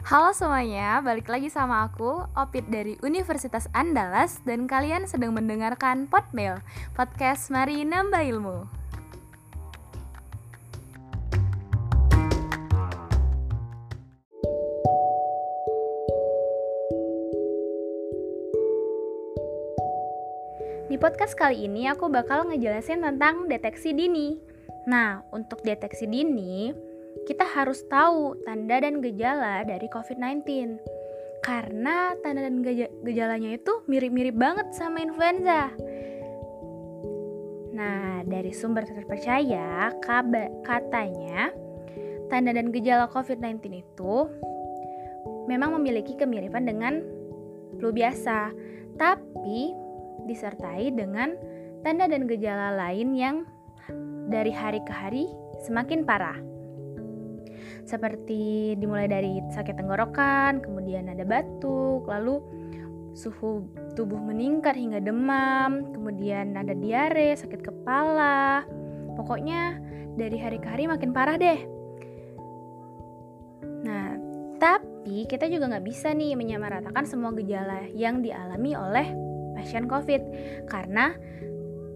Halo semuanya, balik lagi sama aku, Opit dari Universitas Andalas Dan kalian sedang mendengarkan Podmail, podcast Mari Nambah Ilmu. Di podcast kali ini aku bakal ngejelasin tentang deteksi dini. Nah, untuk deteksi dini, kita harus tahu tanda dan gejala dari COVID-19. Karena tanda dan gejalanya itu mirip-mirip banget sama influenza. Nah, dari sumber terpercaya, katanya tanda dan gejala COVID-19 itu memang memiliki kemiripan dengan flu biasa, tapi disertai dengan tanda dan gejala lain yang dari hari ke hari semakin parah seperti dimulai dari sakit tenggorokan, kemudian ada batuk, lalu suhu tubuh meningkat hingga demam, kemudian ada diare, sakit kepala. Pokoknya dari hari ke hari makin parah deh. Nah, tapi kita juga nggak bisa nih menyamaratakan semua gejala yang dialami oleh pasien COVID karena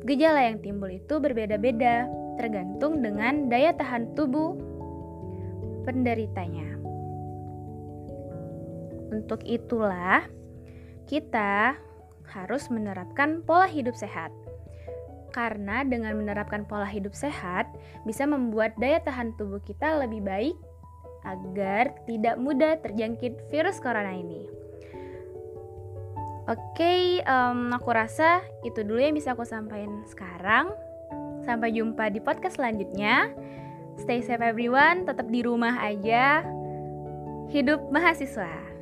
gejala yang timbul itu berbeda-beda tergantung dengan daya tahan tubuh penderitanya. Untuk itulah, kita harus menerapkan pola hidup sehat. Karena dengan menerapkan pola hidup sehat bisa membuat daya tahan tubuh kita lebih baik agar tidak mudah terjangkit virus corona ini. Oke, um, aku rasa itu dulu yang bisa aku sampaikan sekarang. Sampai jumpa di podcast selanjutnya. Stay safe everyone, tetap di rumah aja. Hidup mahasiswa.